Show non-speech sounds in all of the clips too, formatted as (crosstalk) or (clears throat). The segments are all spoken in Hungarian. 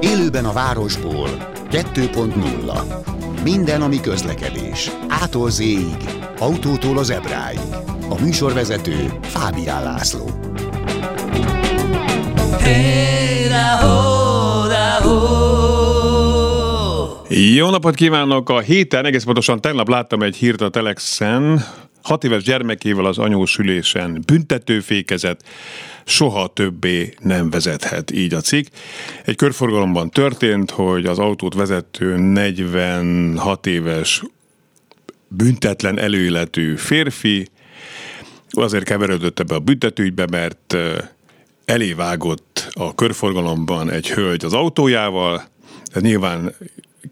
Élőben a városból 2.0 Minden, ami közlekedés. Ától z autótól az ebráig. A műsorvezető Fábián László. Jó napot kívánok! A héten, egész pontosan tegnap láttam egy hírt a Telexen, hat éves gyermekével az anyósülésen büntetőfékezet, soha többé nem vezethet, így a cikk. Egy körforgalomban történt, hogy az autót vezető 46 éves büntetlen előéletű férfi azért keverődött ebbe a büntetőügybe, mert elévágott a körforgalomban egy hölgy az autójával, ez nyilván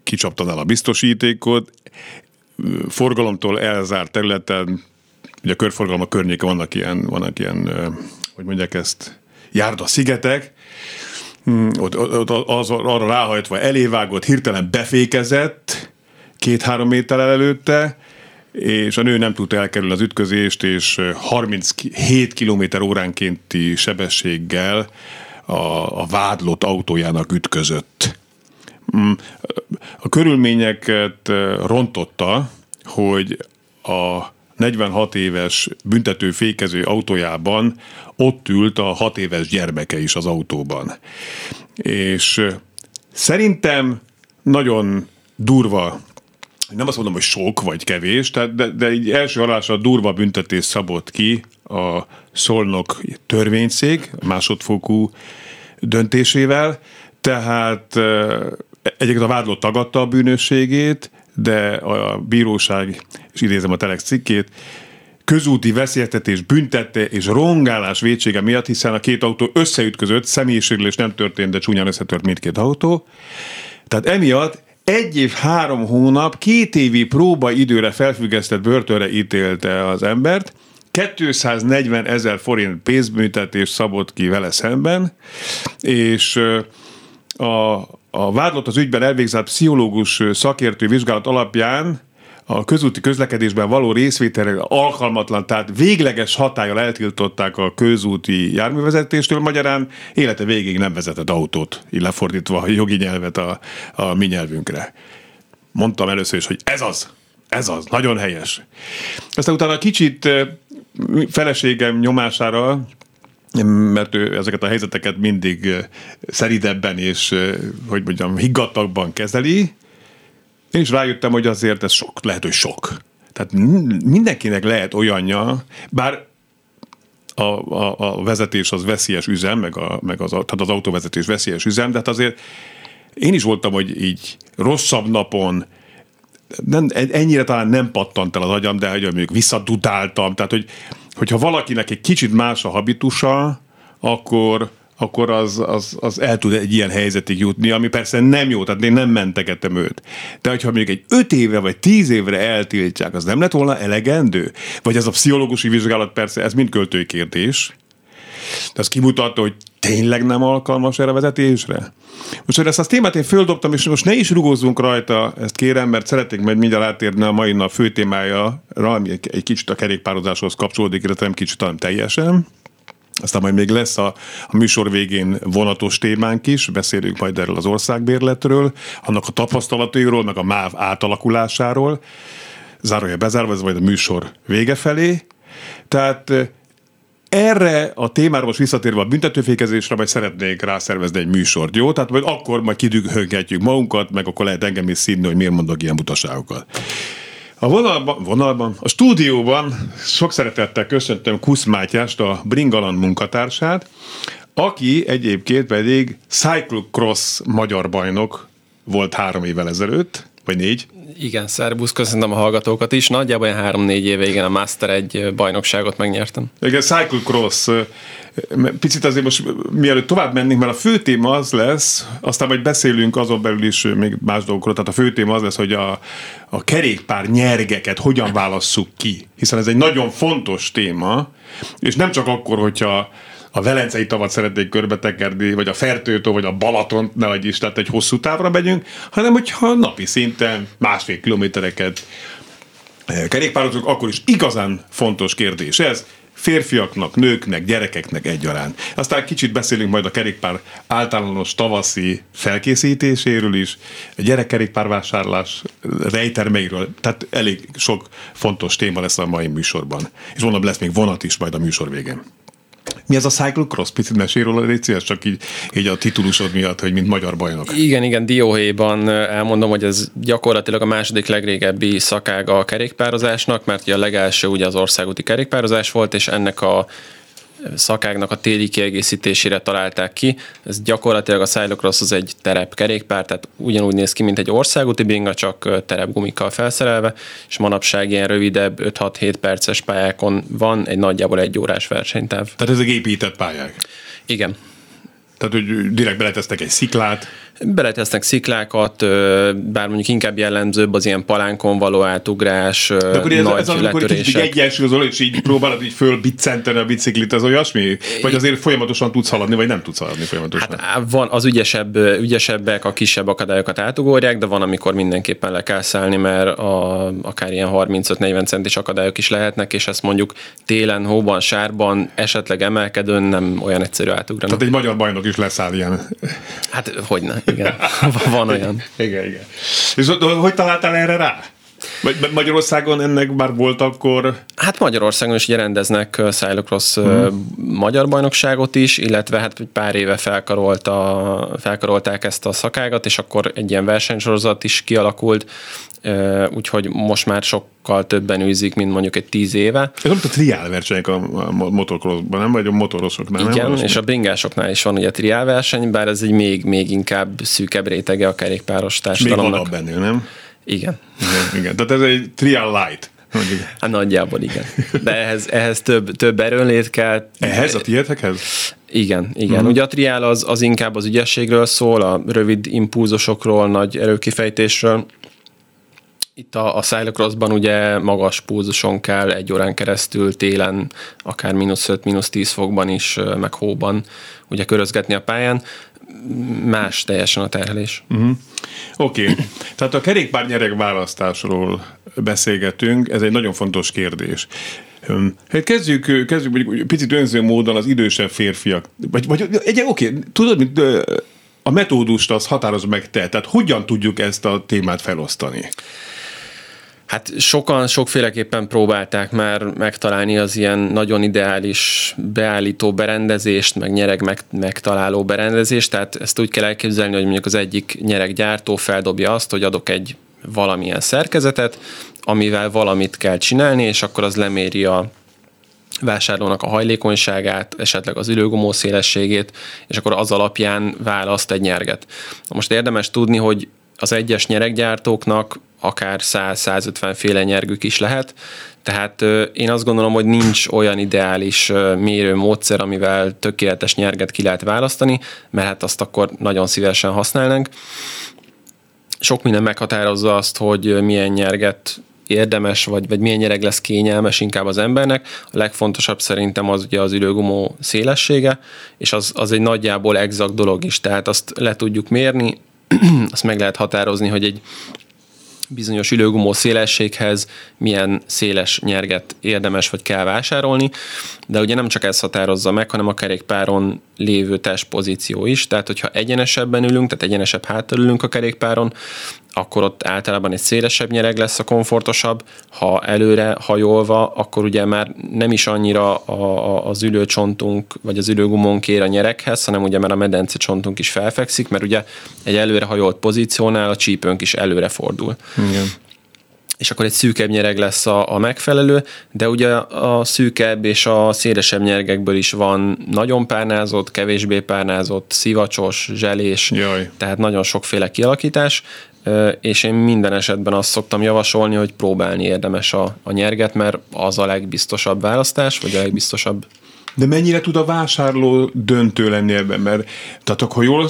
kicsaptan el a biztosítékot, forgalomtól elzárt területen, ugye a körforgalom a környéke vannak ilyen, vannak ilyen, hogy mondják ezt, járda szigetek, hmm, ott, ott az, arra ráhajtva elévágott, hirtelen befékezett, két-három méterrel előtte, és a nő nem tudta elkerülni az ütközést, és 37 km óránkénti sebességgel a, a vádlott autójának ütközött. Mm, a körülményeket rontotta, hogy a 46 éves büntető fékező autójában ott ült a 6 éves gyermeke is az autóban. És szerintem nagyon durva nem azt mondom, hogy sok vagy kevés, tehát, de, de így első hallásra durva büntetés szabott ki a Szolnok törvényszék másodfokú döntésével, tehát egyébként a vádlott tagadta a bűnösségét, de a bíróság, és idézem a Telex cikkét, közúti veszélyeztetés büntette és rongálás vétsége miatt, hiszen a két autó összeütközött, személyiségülés nem történt, de csúnyán összetört mindkét autó. Tehát emiatt egy év, három hónap, két évi próba időre felfüggesztett börtönre ítélte az embert, 240 ezer forint pénzbüntetés szabott ki vele szemben, és a, a vádlott az ügyben elvégzett pszichológus szakértő vizsgálat alapján a közúti közlekedésben való részvételre alkalmatlan, tehát végleges hatállal eltiltották a közúti járművezetéstől, magyarán élete végig nem vezetett autót, így lefordítva a jogi nyelvet a, a mi nyelvünkre. Mondtam először is, hogy ez az, ez az, nagyon helyes. Aztán utána kicsit feleségem nyomására mert ő ezeket a helyzeteket mindig szeridebben és, hogy mondjam, higgadtakban kezeli. Én is rájöttem, hogy azért ez sok, lehet, hogy sok. Tehát mindenkinek lehet olyanja, bár a, a, a vezetés az veszélyes üzem, meg, a, meg az, tehát az autóvezetés veszélyes üzem, de hát azért én is voltam, hogy így rosszabb napon, nem, ennyire talán nem pattant el az agyam, de hogy mondjuk visszadudáltam, tehát hogy hogyha valakinek egy kicsit más a habitusa, akkor, akkor az, az, az el tud egy ilyen helyzetig jutni, ami persze nem jó, tehát én nem mentegetem őt. De hogyha mondjuk egy öt évre vagy tíz évre eltiltják, az nem lett volna elegendő? Vagy ez a pszichológusi vizsgálat persze, ez mind költői kérdés, de az kimutatta, hogy tényleg nem alkalmas erre a vezetésre? Most, hogy ezt a témát én földobtam, és most ne is rugózzunk rajta, ezt kérem, mert szeretnék majd mindjárt átérni a mai nap fő témája, ami egy, kicsit a kerékpározáshoz kapcsolódik, illetve nem kicsit, hanem teljesen. Aztán majd még lesz a, a műsor végén vonatos témánk is, beszélünk majd erről az országbérletről, annak a tapasztalatairól, meg a MÁV átalakulásáról. Zárója bezárva, ez majd a műsor vége felé. Tehát erre a témára most visszatérve a büntetőfékezésre, majd szeretnék rászervezni egy műsort, jó? Tehát majd akkor majd kidühögetjük magunkat, meg akkor lehet engem is színni, hogy miért mondok ilyen butaságokat. A vonalban, vonalban, a stúdióban sok szeretettel köszöntöm Kusz Mátyást, a Bringalan munkatársát, aki egyébként pedig cyclocross magyar bajnok volt három évvel ezelőtt, vagy négy. Igen, szerbusz, köszönöm a hallgatókat is. Nagyjából három-négy éve, igen, a Master egy bajnokságot megnyertem. Igen, Cyclocross. Picit azért most mielőtt tovább mennénk, mert a fő téma az lesz, aztán majd beszélünk azon belül is még más dolgokról, tehát a fő téma az lesz, hogy a, a kerékpár nyergeket hogyan válasszuk ki, hiszen ez egy nagyon fontos téma, és nem csak akkor, hogyha a Velencei tavat szeretnék körbetekerni, vagy a Fertőtó, vagy a Balaton, ne vagy is, tehát egy hosszú távra megyünk, hanem hogyha napi szinten másfél kilométereket eh, kerékpározunk, akkor is igazán fontos kérdés ez. férfiaknak, nőknek, gyerekeknek egyaránt. Aztán kicsit beszélünk majd a kerékpár általános tavaszi felkészítéséről is, a gyerekkerékpárvásárlás rejtermeiről, tehát elég sok fontos téma lesz a mai műsorban. És mondom, lesz még vonat is majd a műsor végén. Mi ez a cyclocross? Picit mesél róla, légy csak így, így a titulusod miatt, hogy mint magyar bajnok. Igen, igen, Dióhéjban elmondom, hogy ez gyakorlatilag a második legrégebbi szakága a kerékpározásnak, mert ugye a legelső ugye az országúti kerékpározás volt, és ennek a szakágnak a téli kiegészítésére találták ki. Ez gyakorlatilag a cyclocross az egy terepkerékpár, tehát ugyanúgy néz ki, mint egy országúti binga, csak terepgumikkal felszerelve, és manapság ilyen rövidebb 5-6-7 perces pályákon van egy nagyjából egy órás versenytáv. Tehát ezek épített pályák? Igen. Tehát, hogy direkt beletesztek egy sziklát? Beletesznek sziklákat, bár mondjuk inkább jellemzőbb az ilyen palánkon való átugrás, De akkor ez, nagy ez amikor kicsit egyensúlyozol, és így próbálod így fölbiccenteni a biciklit, az olyasmi? Vagy azért folyamatosan tudsz haladni, vagy nem tudsz haladni folyamatosan? Hát van, az ügyesebb, ügyesebbek a kisebb akadályokat átugorják, de van, amikor mindenképpen le kell szállni, mert a, akár ilyen 35-40 centis akadályok is lehetnek, és ezt mondjuk télen, hóban, sárban, esetleg emelkedőn nem olyan egyszerű átugrani. Tehát egy magyar bajnok is leszáll ilyen. Hát hogyne igen. (laughs) Van olyan. igen, igen. És hogy találtál erre rá? Magyarországon ennek már volt akkor? Hát Magyarországon is ugye rendeznek Cyclocross uh-huh. magyar bajnokságot is, illetve hát pár éve felkarolta, felkarolták ezt a szakágat, és akkor egy ilyen versenysorozat is kialakult, úgyhogy most már sokkal többen űzik, mint mondjuk egy tíz éve. Ez a triál versenyek a motocrossban, nem? Vagy a motorosoknál, Igen, nem? és a bringásoknál is van ugye triál verseny, bár ez egy még, még inkább szűkebb rétege a kerékpáros társadalomnak. Még bennél, nem? Igen. Igen, igen. Tehát ez egy trial light. Hát nagyjából igen. De ehhez, ehhez több, több erőnlét kell. Ehhez a tietekhez? Igen, igen. Uh-huh. Ugye a triál az, az inkább az ügyességről szól, a rövid impulzusokról, nagy erőkifejtésről. Itt a, a cyclocrossban ugye magas pulzuson kell egy órán keresztül télen, akár mínusz 5, mínusz 10 fokban is, meg hóban ugye körözgetni a pályán más teljesen a terhelés. Uh-huh. Oké, okay. tehát a kerékpárnyerek választásról beszélgetünk, ez egy nagyon fontos kérdés. Hát kezdjük, kezdjük mondjuk picit önző módon az idősebb férfiak, vagy, vagy egy, oké, tudod, mint a metódust az határoz meg te, tehát hogyan tudjuk ezt a témát felosztani? Hát sokan sokféleképpen próbálták már megtalálni az ilyen nagyon ideális beállító berendezést, meg nyereg meg, megtaláló berendezést, tehát ezt úgy kell elképzelni, hogy mondjuk az egyik nyereggyártó feldobja azt, hogy adok egy valamilyen szerkezetet, amivel valamit kell csinálni, és akkor az leméri a vásárlónak a hajlékonyságát, esetleg az ülőgomó szélességét, és akkor az alapján választ egy nyerget. Most érdemes tudni, hogy az egyes nyereggyártóknak akár 100-150 féle nyergük is lehet, tehát én azt gondolom, hogy nincs olyan ideális mérő módszer, amivel tökéletes nyerget ki lehet választani, mert hát azt akkor nagyon szívesen használnánk. Sok minden meghatározza azt, hogy milyen nyerget érdemes, vagy, vagy milyen nyereg lesz kényelmes inkább az embernek. A legfontosabb szerintem az ugye az ülőgumó szélessége, és az, az egy nagyjából exakt dolog is, tehát azt le tudjuk mérni, (clears throat) azt meg lehet határozni, hogy egy bizonyos ülőgumó szélességhez milyen széles nyerget érdemes vagy kell vásárolni, de ugye nem csak ez határozza meg, hanem a kerékpáron lévő testpozíció is, tehát hogyha egyenesebben ülünk, tehát egyenesebb háttal ülünk a kerékpáron, akkor ott általában egy szélesebb nyereg lesz a komfortosabb, ha előre hajolva, akkor ugye már nem is annyira a, a, az ülőcsontunk, vagy az ülőgumónk ér a nyerekhez, hanem ugye már a medence csontunk is felfekszik, mert ugye egy előre hajolt pozíciónál a csípőnk is előre fordul. Igen és akkor egy szűkebb nyereg lesz a, a megfelelő, de ugye a szűkebb és a szélesebb nyeregekből is van nagyon párnázott, kevésbé párnázott, szivacsos, zselés, Jaj. tehát nagyon sokféle kialakítás, és én minden esetben azt szoktam javasolni, hogy próbálni érdemes a, a nyerget, mert az a legbiztosabb választás, vagy a legbiztosabb de mennyire tud a vásárló döntő lenni ebben? Mert tehát ha jól,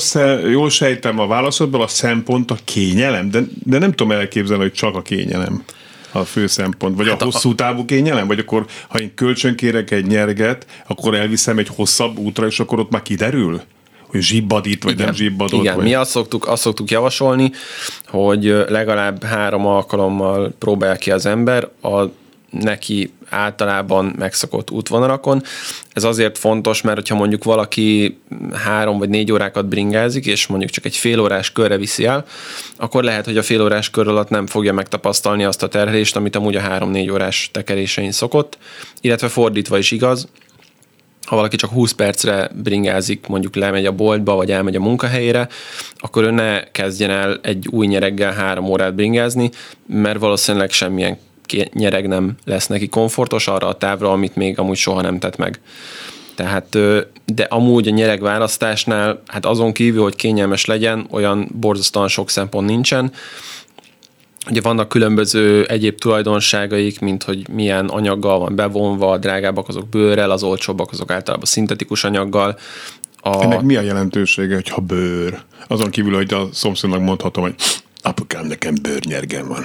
jól sejtem a válaszodból, a szempont a kényelem, de, de nem tudom elképzelni, hogy csak a kényelem a fő szempont, vagy hát a hosszú távú kényelem, vagy akkor ha én kölcsönkérek egy nyerget, akkor elviszem egy hosszabb útra, és akkor ott már kiderül? hogy zsibbad itt, vagy igen, nem zsibbadott. Igen, vagy... mi azt szoktuk, azt szoktuk javasolni, hogy legalább három alkalommal próbál ki az ember a neki általában megszokott útvonalakon. Ez azért fontos, mert ha mondjuk valaki három vagy négy órákat bringázik, és mondjuk csak egy fél órás körre viszi el, akkor lehet, hogy a fél órás kör alatt nem fogja megtapasztalni azt a terhelést, amit amúgy a három-négy órás tekerésein szokott, illetve fordítva is igaz, ha valaki csak 20 percre bringázik, mondjuk lemegy a boltba, vagy elmegy a munkahelyére, akkor ő ne kezdjen el egy új nyereggel három órát bringázni, mert valószínűleg semmilyen nyereg nem lesz neki komfortos arra a távra, amit még amúgy soha nem tett meg. Tehát, de amúgy a nyereg választásnál, hát azon kívül, hogy kényelmes legyen, olyan borzasztóan sok szempont nincsen. Ugye vannak különböző egyéb tulajdonságaik, mint hogy milyen anyaggal van bevonva, a drágábbak azok bőrrel, az olcsóbbak azok általában szintetikus anyaggal. A... Ennek mi a jelentősége, hogyha bőr? Azon kívül, hogy a szomszédnak mondhatom, hogy Apukám, nekem bőrnyergem van.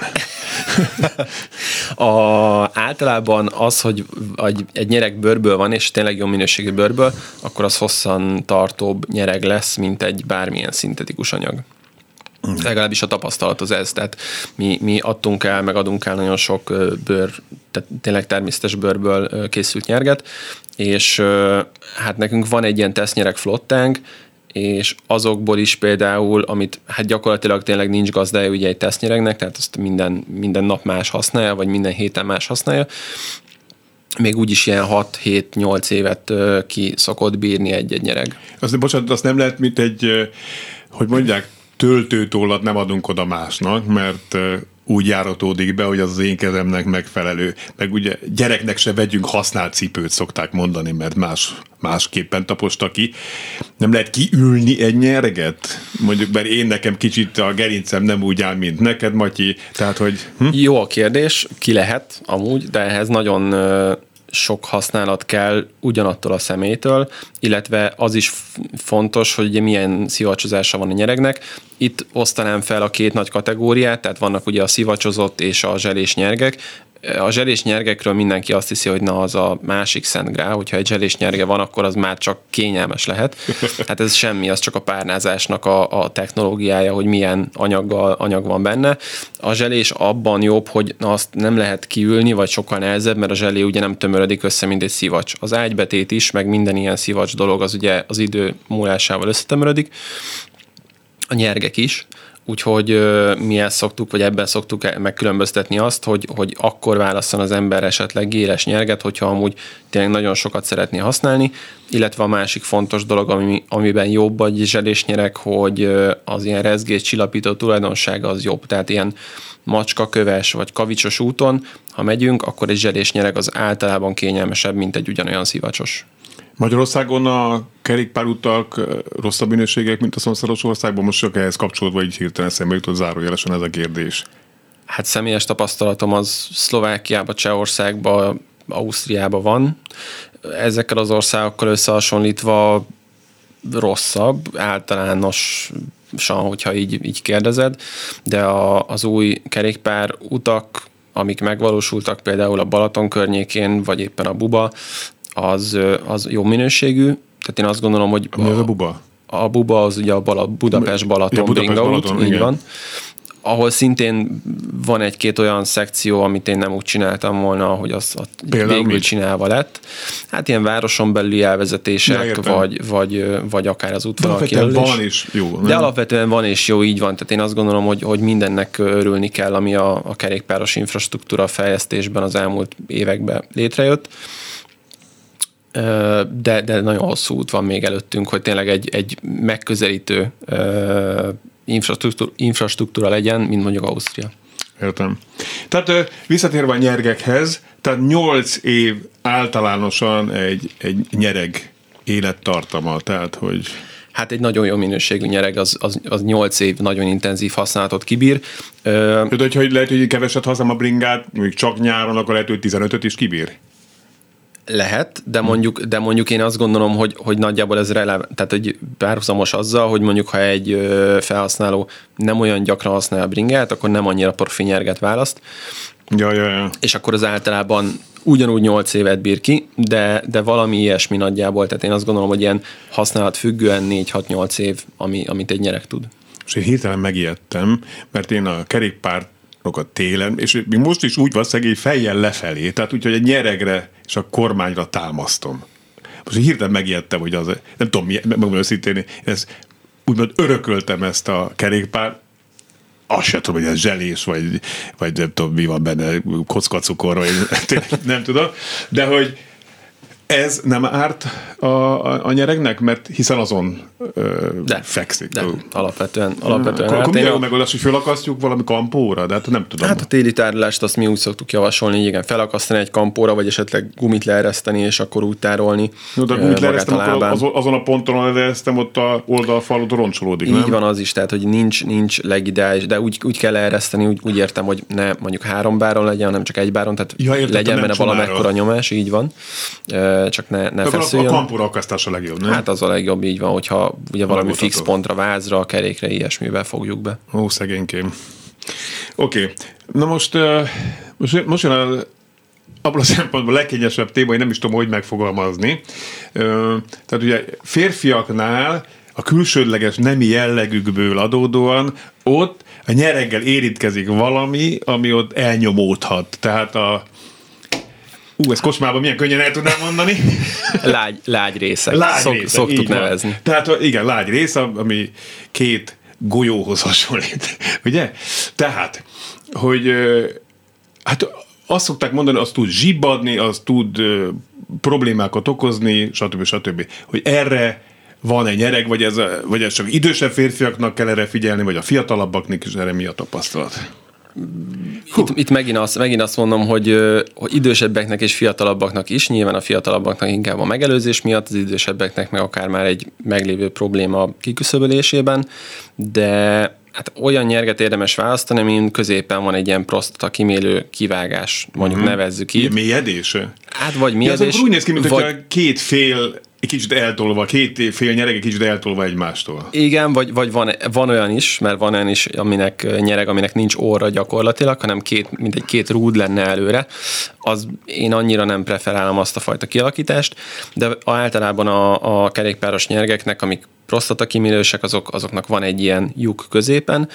a, általában az, hogy egy, nyereg bőrből van, és tényleg jó minőségű bőrből, akkor az hosszan tartóbb nyereg lesz, mint egy bármilyen szintetikus anyag. Mm. Legalábbis a tapasztalat az ez, tehát mi, mi adtunk el, meg adunk el nagyon sok bőr, tehát tényleg természetes bőrből készült nyerget, és hát nekünk van egy ilyen tesztnyereg flottánk, és azokból is például, amit hát gyakorlatilag tényleg nincs gazdája ugye egy tesztnyeregnek, tehát azt minden, minden nap más használja, vagy minden héten más használja, még úgyis ilyen 6-7-8 évet ki szokott bírni egy-egy nyereg. Azt, bocsánat, azt nem lehet, mint egy, hogy mondják, töltőtollat nem adunk oda másnak, mert úgy járatódik be, hogy az az én kezemnek megfelelő. Meg ugye gyereknek se vegyünk használt cipőt, szokták mondani, mert más, másképpen taposta ki. Nem lehet kiülni egy nyerget? Mondjuk, mert én nekem kicsit a gerincem nem úgy áll, mint neked, Matyi. Tehát, hogy... Hm? Jó a kérdés, ki lehet amúgy, de ehhez nagyon sok használat kell ugyanattól a szemétől, illetve az is fontos, hogy ugye milyen szivacsozása van a nyeregnek. Itt osztanám fel a két nagy kategóriát, tehát vannak ugye a szivacsozott és a zselés nyergek a zselés nyergekről mindenki azt hiszi, hogy na az a másik szent grál, hogyha egy zselés nyerge van, akkor az már csak kényelmes lehet. (laughs) Hát ez semmi, az csak a párnázásnak a, a technológiája, hogy milyen anyaggal, anyag van benne. A zselés abban jobb, hogy na azt nem lehet kiülni, vagy sokkal nehezebb, mert a zselé ugye nem tömörödik össze, mint egy szivacs. Az ágybetét is, meg minden ilyen szivacs dolog az ugye az idő múlásával összetömörödik. A nyergek is, Úgyhogy mi ezt szoktuk, vagy ebben szoktuk e- megkülönböztetni azt, hogy, hogy akkor válasszon az ember esetleg géres nyerget, hogyha amúgy tényleg nagyon sokat szeretné használni, illetve a másik fontos dolog, ami, amiben jobb a zselésnyerek, hogy az ilyen rezgés csillapító tulajdonsága az jobb. Tehát ilyen macska köves vagy kavicsos úton, ha megyünk, akkor egy zselésnyereg az általában kényelmesebb, mint egy ugyanolyan szivacsos. Magyarországon a kerékpárutak rosszabb minőségek, mint a szomszédos országban? Most csak ehhez kapcsolódva így hirtelen szembe jutott zárójelesen ez a kérdés. Hát személyes tapasztalatom az Szlovákiában, Csehországban, Ausztriában van. Ezekkel az országokkal összehasonlítva rosszabb, általánosan, hogyha így, így kérdezed, de a, az új kerékpár utak, amik megvalósultak például a Balaton környékén, vagy éppen a Buba, az, az jó minőségű, tehát én azt gondolom, hogy... Mi az a buba? A buba az ugye a Bala, Budapest Balaton, ja, Budapest Balaton így igen. van ahol szintén van egy-két olyan szekció, amit én nem úgy csináltam volna, hogy az, az végül mit? csinálva lett. Hát ilyen városon belüli elvezetések, ja, vagy, vagy, vagy akár az útvonal kijelölés. van is jó. Nem? De alapvetően van és jó, így van. Tehát én azt gondolom, hogy, hogy mindennek örülni kell, ami a, a kerékpáros infrastruktúra fejlesztésben az elmúlt években létrejött de, de nagyon hosszú út van még előttünk, hogy tényleg egy, egy megközelítő infrastruktúra, infrastruktúra legyen, mint mondjuk Ausztria. Értem. Tehát visszatérve a nyergekhez, tehát 8 év általánosan egy, egy nyereg élettartama, tehát hogy... Hát egy nagyon jó minőségű nyereg, az, az, az 8 év nagyon intenzív használatot kibír. Tudod, hogy lehet, hogy keveset használom a bringát, még csak nyáron, akkor lehet, hogy 15-öt is kibír? Lehet, de mondjuk, de mondjuk én azt gondolom, hogy, hogy nagyjából ez releváns, tehát egy párhuzamos azzal, hogy mondjuk ha egy felhasználó nem olyan gyakran használja a bringát, akkor nem annyira profi nyerget választ. Ja, ja, ja. És akkor az általában ugyanúgy 8 évet bír ki, de, de valami ilyesmi nagyjából, tehát én azt gondolom, hogy ilyen használat függően 4-6-8 év, ami, amit egy nyerek tud. És én hirtelen megijedtem, mert én a kerékpárt a télen, és még most is úgy van szegény fejjel lefelé, tehát úgy, hogy egy nyeregre és a kormányra támasztom. Most hirtelen megijedtem, hogy az, nem tudom, megmondom őszintén, ez úgymond örököltem ezt a kerékpár, azt sem tudom, hogy ez zselés, vagy, vagy nem tudom, mi van benne, kockacukor, vagy (laughs) nem tudom, de hogy ez nem árt a, a, a nyeregnek, mert hiszen azon ö, de, fekszik. De, alapvetően, alapvetően. Akkor, akkor mi a megoldás, hogy felakasztjuk valami kampóra? De hát nem tudom. Hát a téli tárolást azt mi úgy szoktuk javasolni, igen, felakasztani egy kampóra, vagy esetleg gumit leereszteni, és akkor úgy tárolni. No, de gumit leeresztem, akkor az, azon a ponton, leeresztem, ott a oldalfalut roncsolódik, Így nem? van az is, tehát hogy nincs, nincs legideális, de úgy, úgy kell leereszteni, úgy, úgy értem, hogy ne mondjuk három báron legyen, hanem csak egy báron, tehát ja, értem, legyen benne valamekkora nyomás, így van csak ne, ne feszüljön. A kampóra akasztás a legjobb, nem? Hát az a legjobb, így van, hogyha ugye valami fix pontra, vázra, kerékre, ilyesmivel fogjuk be. Ó, szegénykém. Oké, okay. na most, most, most jön a abban a szempontból legkényesebb téma, hogy nem is tudom, hogy megfogalmazni. Tehát ugye férfiaknál a külsődleges nemi jellegükből adódóan ott a nyereggel érintkezik valami, ami ott elnyomódhat. Tehát a, Ú, ez kocsmában milyen könnyen el tudnám mondani. (laughs) Lágy, lágy része. Lágy Szok, része, szoktuk nevezni. Van. Tehát igen, lágy része, ami két golyóhoz hasonlít. (laughs) Ugye? Tehát, hogy hát azt szokták mondani, az tud zsibbadni, az tud problémákat okozni, stb. stb. Hogy erre van egy nyereg, vagy ez, vagy ez csak idősebb férfiaknak kell erre figyelni, vagy a fiatalabbaknak is erre mi a tapasztalat? Itt, itt megint, azt, megint azt mondom, hogy, hogy idősebbeknek és fiatalabbaknak is, nyilván a fiatalabbaknak inkább a megelőzés miatt, az idősebbeknek meg akár már egy meglévő probléma kiküszöbölésében, de hát olyan nyerget érdemes választani, mint középen van egy ilyen prostata kimélő kivágás, mondjuk uh-huh. nevezzük így. Mélyedés? Hát vagy mélyedés. Ja, úgy néz ki, mint vagy... két fél egy kicsit eltolva, két fél nyereg egy kicsit eltolva egymástól. Igen, vagy, vagy van, van olyan is, mert van olyan is, aminek nyereg, aminek nincs óra gyakorlatilag, hanem két, mint egy két rúd lenne előre. Az én annyira nem preferálom azt a fajta kialakítást, de általában a, a kerékpáros nyergeknek, amik prostata kimélősek, azok, azoknak van egy ilyen lyuk középen,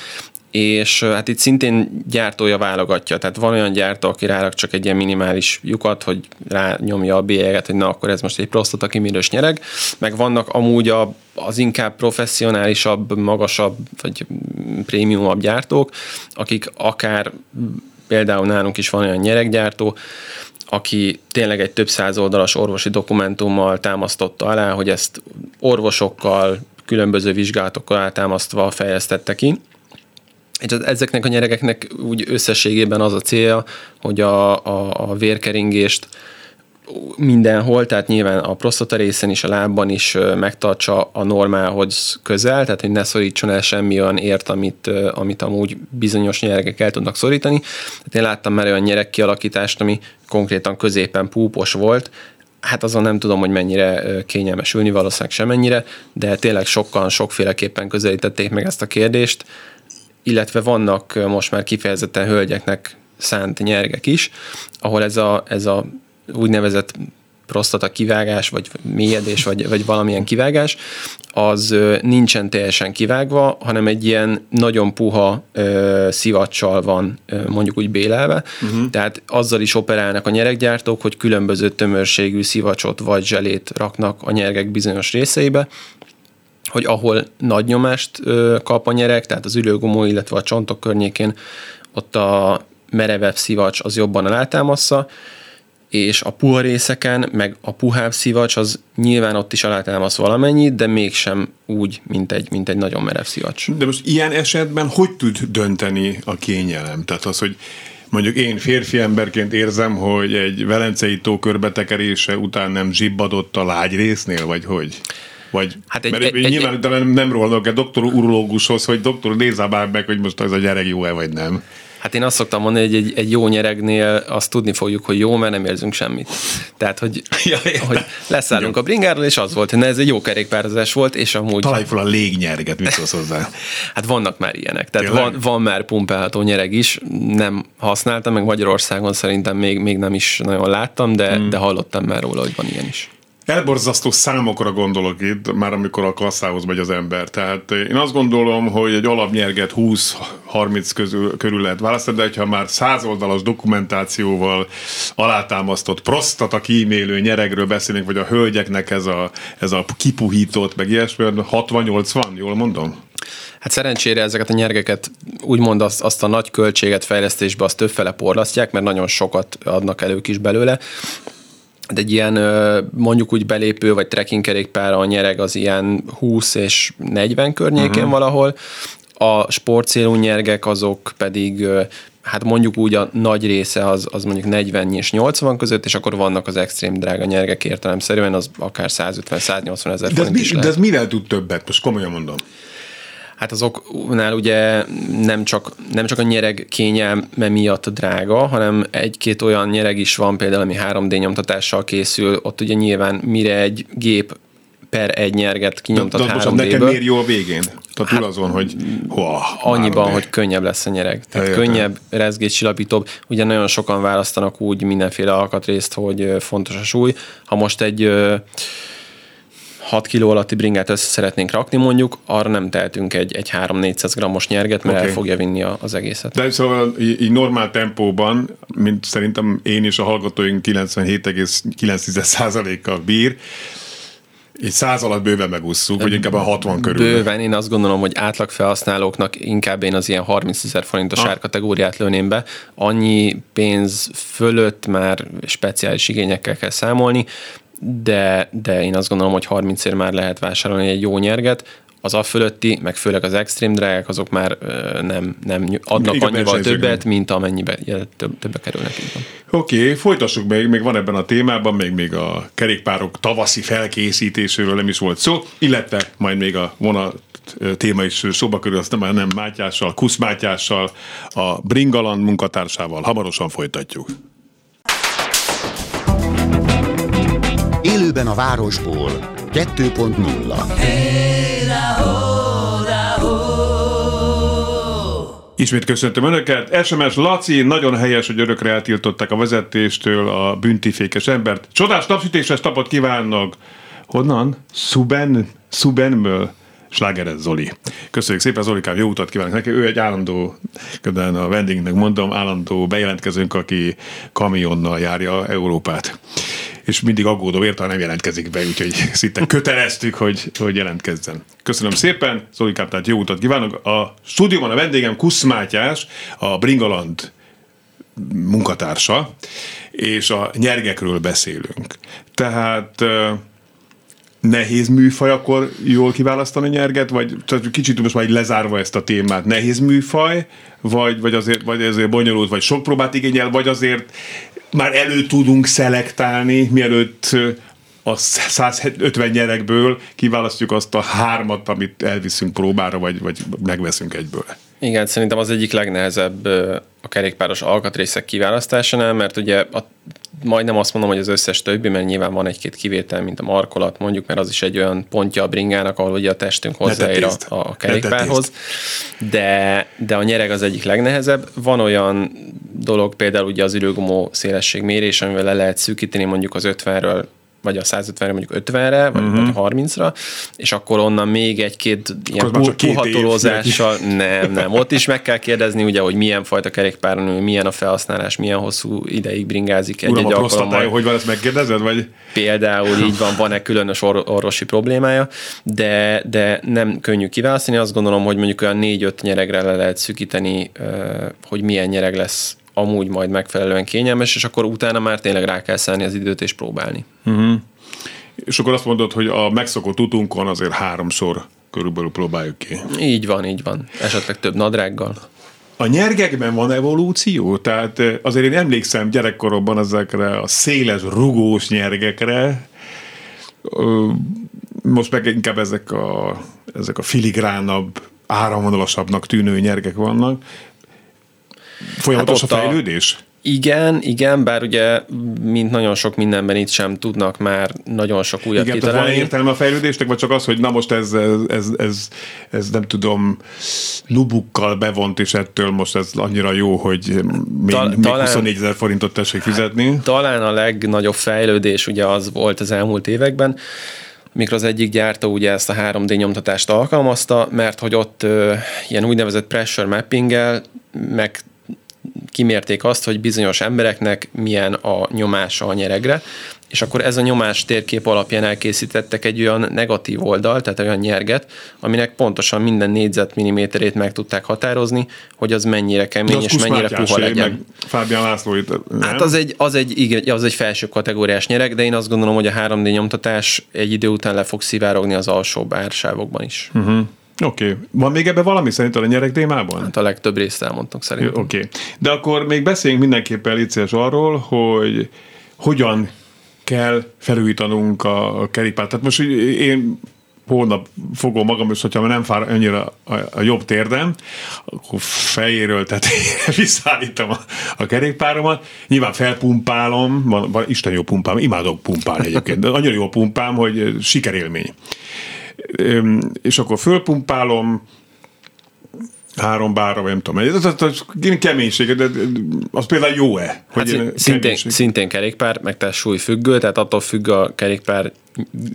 és hát itt szintén gyártója válogatja, tehát van olyan gyártó, aki rárak csak egy ilyen minimális lyukat, hogy rányomja a bélyeget, hogy na akkor ez most egy prostata kimérős nyereg, meg vannak amúgy a, az inkább professzionálisabb, magasabb, vagy prémiumabb gyártók, akik akár például nálunk is van olyan nyereggyártó, aki tényleg egy több száz oldalas orvosi dokumentummal támasztotta alá, hogy ezt orvosokkal, különböző vizsgálatokkal támasztva fejeztette ki, és ezeknek a nyeregeknek úgy összességében az a célja, hogy a, a, a vérkeringést mindenhol, tehát nyilván a prostata részen is, a lábban is megtartsa a normálhoz közel, tehát hogy ne szorítson el semmi olyan ért, amit, amit amúgy bizonyos nyeregek el tudnak szorítani. Tehát én láttam már olyan nyereg kialakítást, ami konkrétan középen púpos volt, hát azon nem tudom, hogy mennyire kényelmes ülni, valószínűleg semennyire, de tényleg sokkal, sokféleképpen közelítették meg ezt a kérdést, illetve vannak most már kifejezetten hölgyeknek szánt nyergek is, ahol ez a, ez a úgynevezett prostata kivágás, vagy mélyedés, vagy, vagy valamilyen kivágás, az nincsen teljesen kivágva, hanem egy ilyen nagyon puha ö, szivacsal van ö, mondjuk úgy bélelve, uh-huh. tehát azzal is operálnak a nyereggyártók, hogy különböző tömörségű szivacsot vagy zselét raknak a nyergek bizonyos részeibe, hogy ahol nagy nyomást kap a nyerek, tehát az ülőgumó, illetve a csontok környékén, ott a merevebb szivacs az jobban alátámaszza, és a puha részeken, meg a puhább szivacs, az nyilván ott is alátámasz valamennyit, de mégsem úgy, mint egy, mint egy nagyon merev szivacs. De most ilyen esetben hogy tud dönteni a kényelem? Tehát az, hogy mondjuk én férfi emberként érzem, hogy egy velencei tó körbetekerése után nem zsibbadott a lágy résznél, vagy hogy? Vagy, hát egy, mert egy, nyilván egy, nem, nem rólnak a doktor urológushoz, hogy doktor nézze már meg, hogy most ez a gyerek jó-e, vagy nem. Hát én azt szoktam mondani, hogy egy, egy jó nyeregnél azt tudni fogjuk, hogy jó, mert nem érzünk semmit. Tehát, hogy, (laughs) ja, hogy leszállunk a bringáról, és az volt, hogy ez egy jó kerékpározás volt, és amúgy... Találj fel a légnyerget, mit szólsz hozzá? (laughs) hát vannak már ilyenek. Tehát van, van, már pumpálható nyereg is, nem használtam, meg Magyarországon szerintem még, még nem is nagyon láttam, de, hmm. de hallottam már róla, hogy van ilyen is. Elborzasztó számokra gondolok itt, már amikor a kasszához megy az ember. Tehát én azt gondolom, hogy egy alapnyerget 20-30 közül, körül lehet választani, de ha már százoldalas dokumentációval alátámasztott prostata kímélő nyeregről beszélünk, vagy a hölgyeknek ez a, ez a kipuhított, meg ilyesmi, 60-80, jól mondom? Hát szerencsére ezeket a nyergeket úgymond azt, azt a nagy költséget fejlesztésbe azt többfele porlasztják, mert nagyon sokat adnak elők is belőle. De egy ilyen mondjuk úgy belépő vagy trekking kerékpára a nyereg az ilyen 20 és 40 környékén uh-huh. valahol, a sportcélú nyergek azok pedig hát mondjuk úgy a nagy része az, az mondjuk 40 és 80 között, és akkor vannak az extrém drága nyergek értelemszerűen, az akár 150-180 ezer forint mi, is lehet. De ez mivel tud többet? Most komolyan mondom. Hát azoknál ugye nem csak, nem csak a nyereg kényelme miatt drága, hanem egy-két olyan nyereg is van, például ami 3D nyomtatással készül, ott ugye nyilván mire egy gép per egy nyerget kinyomtat de, de 3 d nekem miért jó a végén? Tehát hát, azon, hogy hoa, Annyiban, hogy könnyebb lesz a nyereg. Tehát Eljöttem. könnyebb, rezgéscsillapítóbb. Ugye nagyon sokan választanak úgy mindenféle alkatrészt, hogy fontos a súly. Ha most egy 6 kg alatti bringát össze szeretnénk rakni mondjuk, arra nem tehetünk egy, egy 3-400 grammos nyerget, mert okay. el fogja vinni az egészet. De szóval így, így normál tempóban, mint szerintem én és a hallgatóink 97,9%-kal bír, egy száz alatt bőven megúszszuk, vagy inkább a 60 körül. Bőven, én azt gondolom, hogy átlag felhasználóknak inkább én az ilyen 30 ezer forintos ah. árkategóriát lőném be. Annyi pénz fölött már speciális igényekkel kell számolni de, de én azt gondolom, hogy 30 ér már lehet vásárolni egy jó nyerget, az a fölötti, meg főleg az extrém drágák, azok már nem, nem adnak Igen, annyival többet, mint amennyibe több, többe kerülnek. Oké, okay, folytassuk még, még van ebben a témában, még, még a kerékpárok tavaszi felkészítéséről nem is volt szó, illetve majd még a vonat téma is szóba kerül, azt nem, nem Mátyással, Kusz Mátyással, a Bringaland munkatársával. Hamarosan folytatjuk. Élőben a városból 2.0 Ismét köszöntöm Önöket. SMS Laci, nagyon helyes, hogy örökre eltiltották a vezetéstől a büntifékes embert. Csodás napsütéses tapot kívánnak. Honnan? Suben? Subenből? Slágeres Zoli. Köszönjük szépen, Zolikám, jó utat kívánok neki. Ő egy állandó, ködben a vendégnek mondom, állandó bejelentkezőnk, aki kamionnal járja Európát és mindig aggódom érte, ha nem jelentkezik be, úgyhogy (laughs) szinte köteleztük, hogy, hogy jelentkezzen. Köszönöm szépen, Zolikám, tehát jó utat kívánok. A stúdióban a vendégem Kusz Mátyás, a Bringaland munkatársa, és a nyergekről beszélünk. Tehát nehéz műfaj, akkor jól kiválasztani nyerget, vagy tehát kicsit most már lezárva ezt a témát, nehéz műfaj, vagy, vagy, azért, vagy azért bonyolult, vagy sok próbát igényel, vagy azért már elő tudunk szelektálni, mielőtt a 150 nyerekből kiválasztjuk azt a hármat, amit elviszünk próbára, vagy, vagy megveszünk egyből. Igen, szerintem az egyik legnehezebb a kerékpáros alkatrészek kiválasztásánál, mert ugye a, majdnem azt mondom, hogy az összes többi, mert nyilván van egy-két kivétel, mint a markolat mondjuk, mert az is egy olyan pontja a bringának, ahol ugye a testünk hozzáér a, a kerékpárhoz. De, de a nyereg az egyik legnehezebb. Van olyan dolog, például ugye az ürőgumó szélesség mérés, amivel le lehet szűkíteni mondjuk az 50-ről vagy a 150-re mondjuk 50-re, vagy, uh-huh. vagy 30-ra, és akkor onnan még egy-két ilyen pu- puhatolózással, nem, nem, ott is meg kell kérdezni ugye, hogy milyen fajta kerékpáron milyen a felhasználás, milyen hosszú ideig bringázik egy-egy Uram, alkalommal. hogy van, ezt megkérdezed, vagy? Például így van, van-e különös or- orvosi problémája, de, de nem könnyű kiválasztani, azt gondolom, hogy mondjuk olyan 4-5 nyeregre le lehet szűkíteni, hogy milyen nyereg lesz amúgy majd megfelelően kényelmes, és akkor utána már tényleg rá kell szállni az időt és próbálni. Uh-huh. És akkor azt mondod, hogy a megszokott utunkon azért háromszor körülbelül próbáljuk ki. Így van, így van. Esetleg több nadrággal. A nyergekben van evolúció? Tehát eh, azért én emlékszem gyerekkoromban ezekre a széles, rugós nyergekre, most meg inkább ezek a, ezek a filigránabb, áramvonalasabbnak tűnő nyergek vannak. Folyamatos hát a fejlődés? Igen, igen, bár ugye, mint nagyon sok mindenben itt sem tudnak már nagyon sok újat Igen, kitalálni. van értelme a fejlődésnek, vagy csak az, hogy na most ez, ez, ez, ez, ez nem tudom, nubukkal bevont, és ettől most ez annyira jó, hogy még, Ta- még talán- 24 ezer forintot tessék fizetni. Talán a legnagyobb fejlődés ugye az volt az elmúlt években, mikor az egyik gyártó ugye ezt a 3D nyomtatást alkalmazta, mert hogy ott ö, ilyen úgynevezett pressure mappinggel meg kimérték azt, hogy bizonyos embereknek milyen a nyomása a nyeregre, és akkor ez a nyomás térkép alapján elkészítettek egy olyan negatív oldalt, tehát olyan nyerget, aminek pontosan minden négyzetmilliméterét meg tudták határozni, hogy az mennyire kemény az és mennyire puha legyen. Meg Fábián László itt, nem? Hát az egy, az, egy, igen, az egy felső kategóriás nyereg, de én azt gondolom, hogy a 3D nyomtatás egy idő után le fog szivárogni az alsó bársávokban is. Uh-huh. Oké. Okay. Van még ebben valami szerinted a nyerek témában? Hát a legtöbb részt elmondtunk Oké. szerintem. Okay. De akkor még beszéljünk mindenképpen Licés arról, hogy hogyan kell felújítanunk a kerékpárt. Tehát most én holnap fogom magam is, hogyha nem fár annyira a, a jobb térdem, akkor fejéről, tehát (laughs) visszaállítom a, a kerékpáromat. Nyilván felpumpálom, van, van Isten jó pumpám, imádok pumpálni egyébként, de annyira jó pumpám, hogy sikerélmény. És akkor fölpumpálom, három bárra, vagy nem tudom. Ez, ez, ez keménység, de az például jó-e? Hát én- szin- szintén, keménység? szintén kerékpár, meg tehát súlyfüggő, tehát attól függ a kerékpár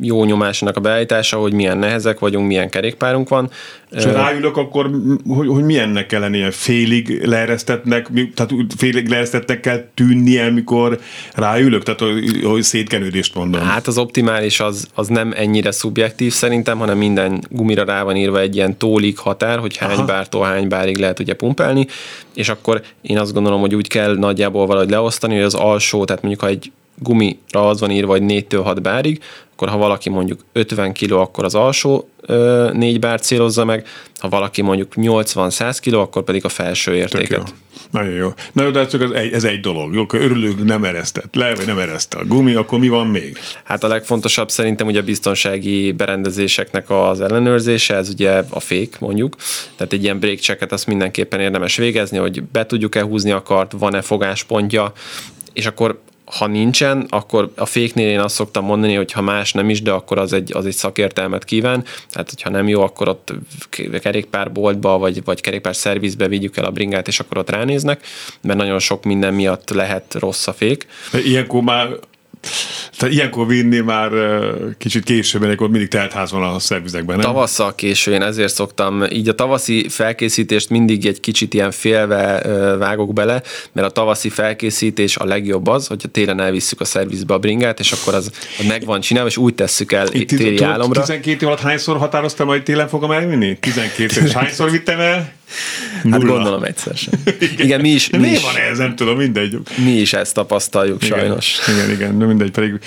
jó nyomásának a beállítása, hogy milyen nehezek vagyunk, milyen kerékpárunk van. És ha ráülök, akkor hogy, hogy milyennek kell lennie? Félig leeresztetnek, tehát félig leeresztetnek kell tűnnie, mikor ráülök? Tehát, hogy, szétkenődést mondom. Hát az optimális az, az nem ennyire szubjektív szerintem, hanem minden gumira rá van írva egy ilyen tólig határ, hogy hány Aha. bártól hány bárig lehet ugye pumpálni, és akkor én azt gondolom, hogy úgy kell nagyjából valahogy leosztani, hogy az alsó, tehát mondjuk ha egy gumira az van írva, hogy 4-től 6 bárig, akkor ha valaki mondjuk 50 kg, akkor az alsó ö, 4 bár célozza meg, ha valaki mondjuk 80-100 kg, akkor pedig a felső Tök jó. értéket. Nagyon jó. Na jó, de ez csak az egy, ez egy dolog. Jó, akkor örülünk, nem eresztett le, vagy nem ereszte a gumi, akkor mi van még? Hát a legfontosabb szerintem ugye a biztonsági berendezéseknek az ellenőrzése, ez ugye a fék mondjuk, tehát egy ilyen break checket azt mindenképpen érdemes végezni, hogy be tudjuk-e húzni a kart, van-e fogáspontja, és akkor ha nincsen, akkor a féknél én azt szoktam mondani, hogy ha más nem is, de akkor az egy, az egy szakértelmet kíván. Tehát, hogyha nem jó, akkor ott kerékpárboltba, vagy, vagy kerékpár szervizbe vigyük el a bringát, és akkor ott ránéznek, mert nagyon sok minden miatt lehet rossz a fék. Ilyenkor már tehát ilyenkor vinni már kicsit később, akkor mindig teltház van a szervizekben, nem? Tavasszal késő, én ezért szoktam, így a tavaszi felkészítést mindig egy kicsit ilyen félve vágok bele, mert a tavaszi felkészítés a legjobb az, hogyha télen elvisszük a szervizbe a bringát, és akkor az, az meg van csinálva, és úgy tesszük el Itt téli álomra. 12 év alatt hányszor határoztam, hogy télen fogom elvinni? 12 és (laughs) hányszor vittem el? Hát Nulla. gondolom egyszer sem. (laughs) Igen, mi is, mi miért is, van ez? Nem tudom, mindegy. mi is ezt tapasztaljuk Igen, sajnos. Igen, igen, de mindegy, pedig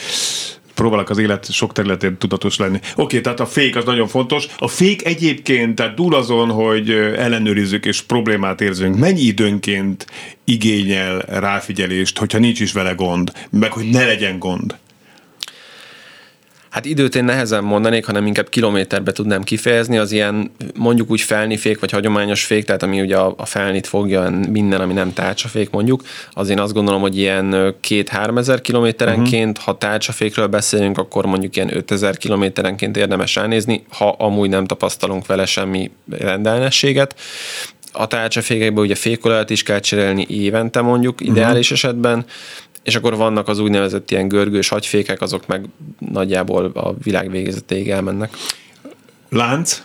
próbálok az élet sok területén tudatos lenni. Oké, okay, tehát a fék az nagyon fontos. A fék egyébként, tehát túl azon, hogy ellenőrizzük és problémát érzünk, mennyi időnként igényel ráfigyelést, hogyha nincs is vele gond, meg hogy ne legyen gond? Hát időt én nehezen mondanék, hanem inkább kilométerbe tudnám kifejezni. Az ilyen mondjuk úgy felnifék, vagy hagyományos fék, tehát ami ugye a, a felnit fogja, minden, ami nem tárcsafék mondjuk, az én azt gondolom, hogy ilyen két-három ezer kilométerenként, uh-huh. ha tárcsafékről beszélünk, akkor mondjuk ilyen 5000 kilométerenként érdemes ránézni, ha amúgy nem tapasztalunk vele semmi rendellenességet. A tárcsafékekben ugye fékolajat is kell cserélni évente mondjuk, ideális uh-huh. esetben, és akkor vannak az úgynevezett ilyen görgős hagyfékek, azok meg nagyjából a világ végezetéig elmennek. Lánc?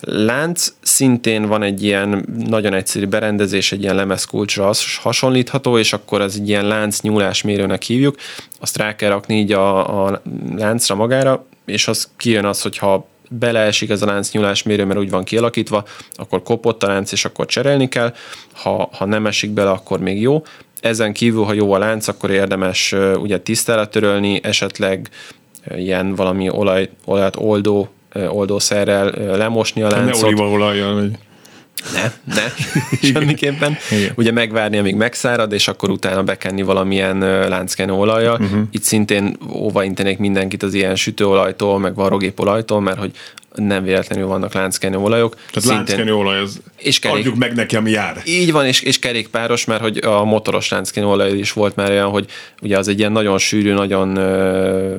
Lánc szintén van egy ilyen nagyon egyszerű berendezés, egy ilyen lemezkulcsra has- hasonlítható, és akkor az egy ilyen lánc nyúlásmérőnek hívjuk. Azt rá kell rakni így a, a láncra magára, és az kijön az, hogyha beleesik ez a lánc nyúlásmérő, mert úgy van kialakítva, akkor kopott a lánc, és akkor cserélni kell. Ha, ha nem esik bele, akkor még jó. Ezen kívül, ha jó a lánc, akkor érdemes ugye tisztára törölni, esetleg ilyen valami olaj, olajat oldó oldószerrel lemosni a Ne láncot. olívaolajjal, vagy... Ne, ne, (laughs) semmiképpen. Igen. Ugye megvárni, amíg megszárad, és akkor utána bekenni valamilyen lánckenő olajjal. Uh-huh. Itt szintén óva intenék mindenkit az ilyen sütőolajtól, meg varrogépolajtól, mert hogy nem véletlenül vannak lánckenőolajok. Tehát lánckenőolaj, az és kerék... adjuk meg neki, ami jár. Így van, és, és kerékpáros, mert hogy a motoros lánckenőolaj is volt már olyan, hogy ugye az egy ilyen nagyon sűrű, nagyon ö,